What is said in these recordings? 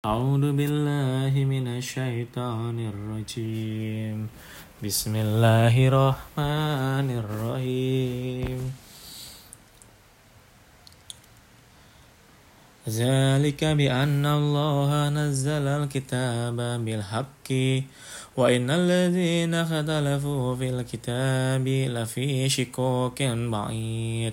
أعوذ بالله من الشيطان الرجيم. بسم الله الرحمن الرحيم. ذلك بأن الله نزل الكتاب بالحق وإن الذين اختلفوا في الكتاب لفي شكوك بعيد.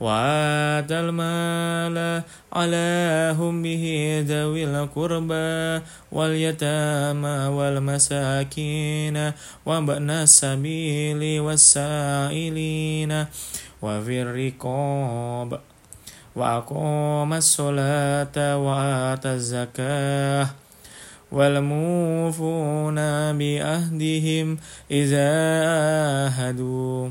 وآتى المال على همه ذوي القربى واليتامى والمساكين وابن السبيل والسائلين وفي الرقاب وأقام الصلاة وآتى الزكاة والموفون بأهدهم إذا آهدوا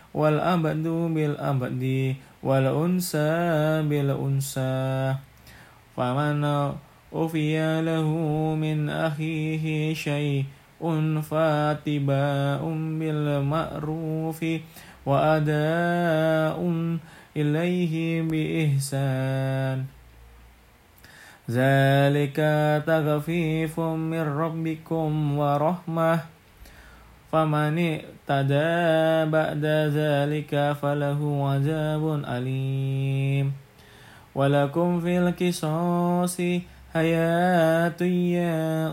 والأبد بالأبد والأنثى بالأنثى. فمن أوفي له من أخيه شيء فاتباع بالمعروف وأداء إليه بإحسان. ذلك تخفيف من ربكم ورحمة. فمن اعتدى بعد ذلك فله عذاب أليم. ولكم في القصاص حياة يا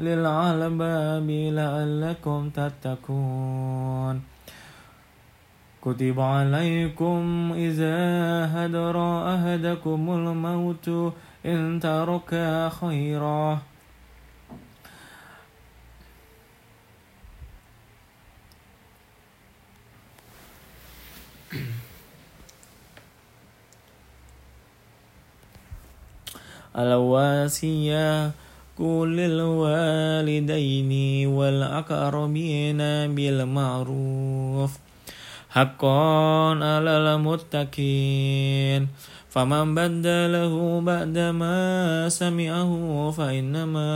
للألباب لعلكم تتقون. كتب عليكم إذا هدر أهدكم الموت إن ترك خيرا. الواسية كل الوالدين والأقربين بالمعروف حقا على المتقين. فمن بدله بعدما سمعه فإنما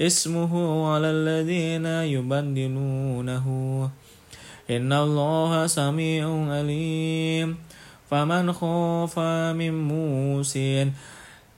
اسمه على الذين يبدلونه. إن الله سميع عليم. فمن خاف من موسٍ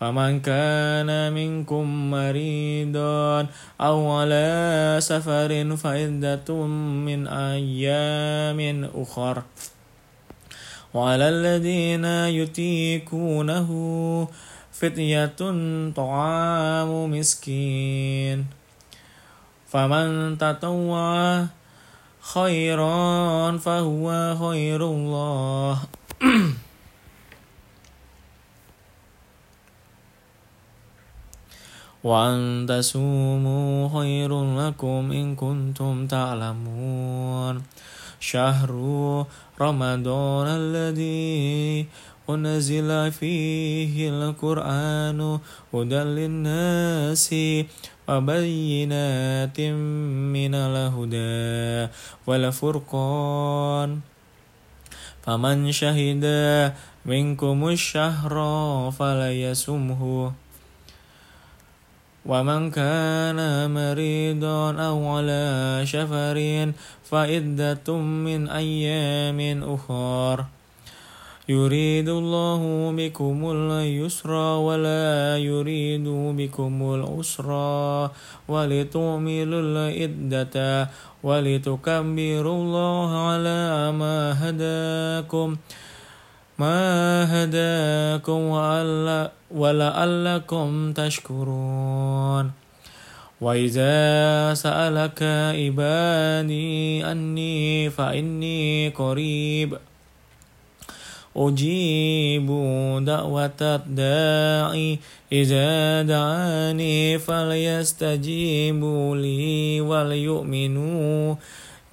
فمن كان منكم مريضا أو على سفر فعدة من أيام أخر. وعلى الذين يتيكونه فتية طعام مسكين. فمن تطوع خيرا فهو خير الله. وأن تصوموا خير لكم إن كنتم تعلمون. شهر رمضان الذي أنزل فيه القرآن هدى للناس وبينات من الهدى والفرقان. فمن شهد منكم الشهر فليسمه ومن كان مريضا أو على شفر فعدة من أيام أخر. يريد الله بكم اليسر ولا يريد بكم العسر ولتؤملوا العدة ولتكبروا الله على ما هداكم. ما هداكم ولعلكم تشكرون. وإذا سألك عبادي أني فإني قريب. أجيب دعوة الداعي. إذا دعاني فليستجيبوا لي وليؤمنوا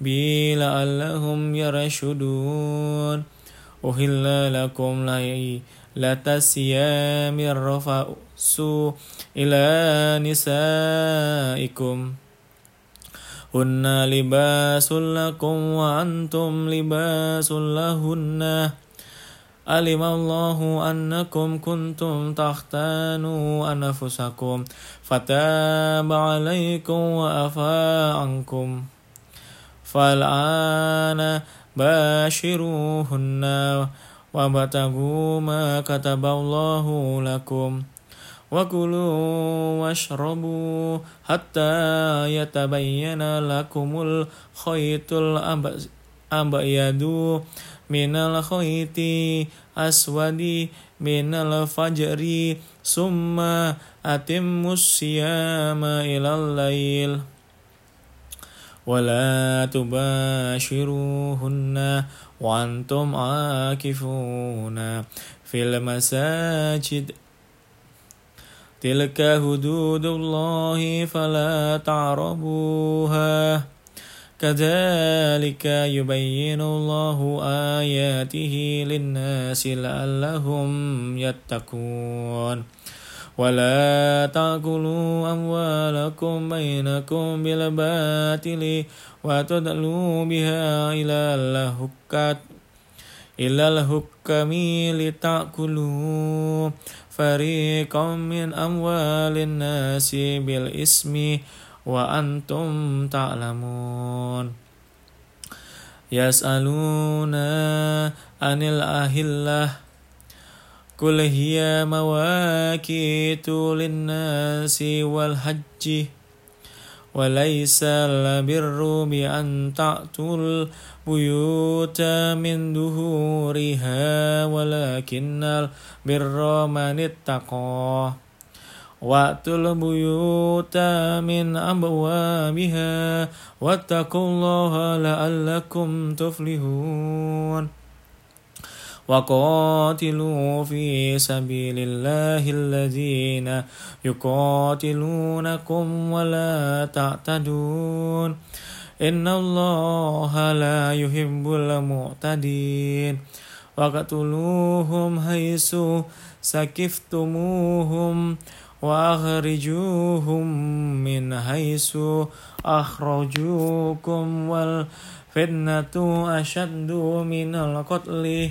بي لعلهم يرشدون. أهل لكم ليلة الصيام الرفس إلى نسائكم. هن لباس لكم وأنتم لباس لهن. علم الله أنكم كنتم تختانوا أنفسكم فتاب عليكم وأفى عنكم. فالآن باشروهن وابتغوا ما كتب الله لكم وكلوا واشربوا حتى يتبين لكم الخيط الأبيض من الخيط أسود من الفجر ثم أتموا الصيام إلى الليل. ولا تباشروهن وأنتم عاكفون في المساجد. تلك حدود الله فلا تعربوها. كذلك يبين الله آياته للناس لعلهم يتقون. ولا تأكلوا أموالكم بينكم بالباطل وتدلوا بها إلى الهكات إلى الحكم لتأكلوا فريقا من أموال الناس بالإسم وأنتم تعلمون يسألون عن الأهلة قل هي مواقيت للناس والحج. وليس البر بأن تأتوا البيوت من ظهورها ولكن البر من اتقى. وأتوا البيوت من أبوابها واتقوا الله لعلكم تفلحون. وقاتلوا في سبيل الله الذين يقاتلونكم ولا تعتدون. إن الله لا يحب المعتدين. وقتلوهم حيث سكفتموهم وأخرجوهم من حيث أخرجوكم والفتنة أشد من القتل.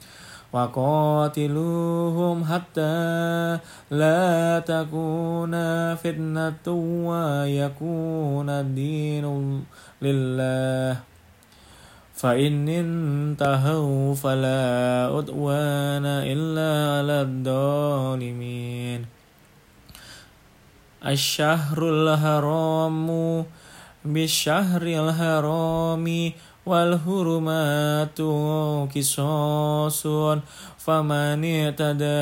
وقاتلوهم حتى لا تكون فتنة ويكون الدين لله. فإن انتهوا فلا عدوان إلا على الظالمين. الشهر الحرام بالشهر الحرام والهرمات قصاص فمن اعتدى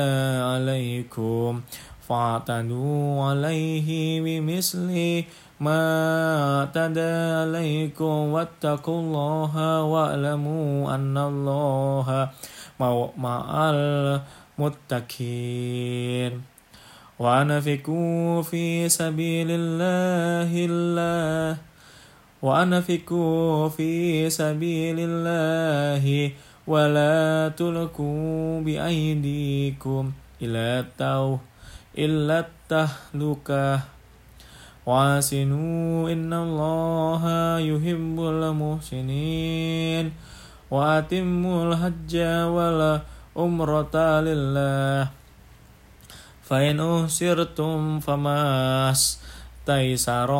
عليكم فاعتدوا عليه بمثل ما اعتدى عليكم واتقوا الله واعلموا أن الله مع المتقين. وأنفقوا في سبيل الله الله وأنفقوا في سبيل الله ولا تلقوا بأيديكم إلى التو إلا التهلكة. واسنوا إن الله يحب المحسنين. وأتموا الحج والعمرة لله. فإن أهسرتم فما استيسر.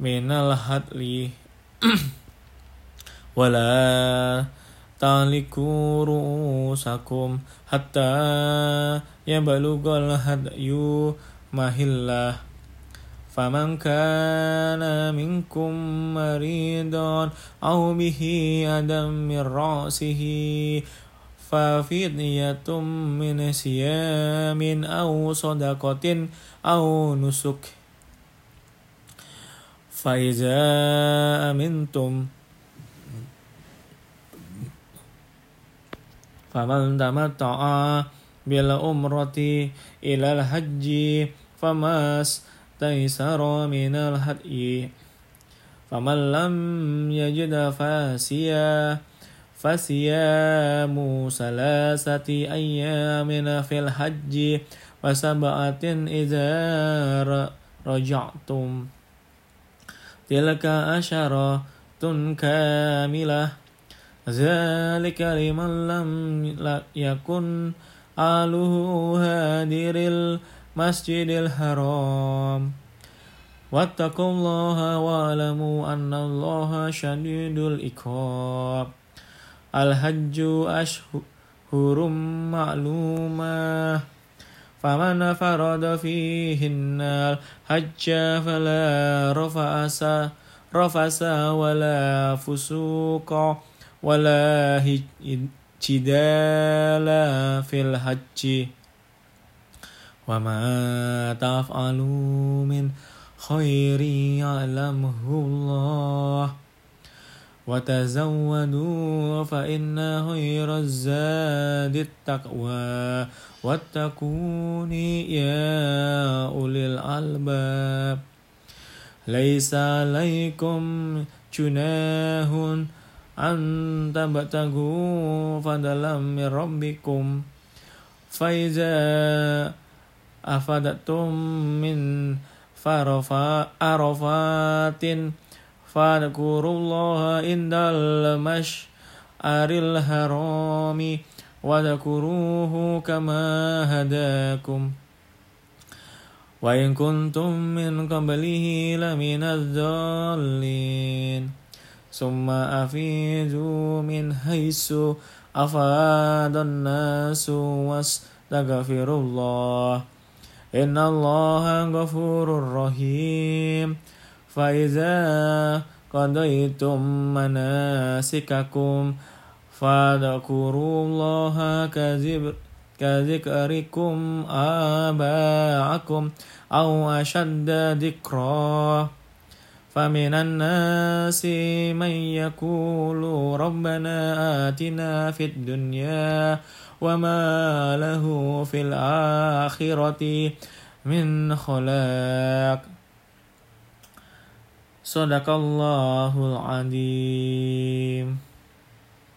من الهدي ولا تعلقوا رؤوسكم حتى يبلغ الهدي محله فمن كان منكم مريضا أو به أدم من رأسه ففدية من صيام أو صدقة أو نسك فإذا أمنتم. فمن تمتع بالعمرة إلى الحج فما استيسر من الهدي. فمن لم يجد فاسيا فصيام ثلاثة أيام في الحج وسبعة إذا رجعتم. تلك أشرة كاملة. ذلك لمن لم يكن أهله هادر المسجد الحرام. واتقوا الله واعلموا أن الله شديد العقاب. الحج أشهر معلومة. فمن فرض فيهن الحج فلا رفس رفس ولا فسوق ولا جدال في الحج. وما تفعلوا من خير يعلمه الله. وتزودوا فإن خير الزاد التقوى واتقوني يا أولي الألباب. ليس عليكم جناح أن تبتغوا فضلا من ربكم. فإذا أفدتم من عرفات فاذكروا الله عند المشعر الحرام واذكروه كما هداكم. وإن كنتم من قبله لمن الضالين. ثم أفيدوا من حيث أفاد الناس واستغفروا الله. إن الله غفور رحيم. فإذا قضيتم مناسككم فاذكروا الله كذكركم آباءكم أو أشد ذكرا. فمن الناس من يقول ربنا آتنا في الدنيا وما له في الآخرة من خلاق. Sadaqallahul Adim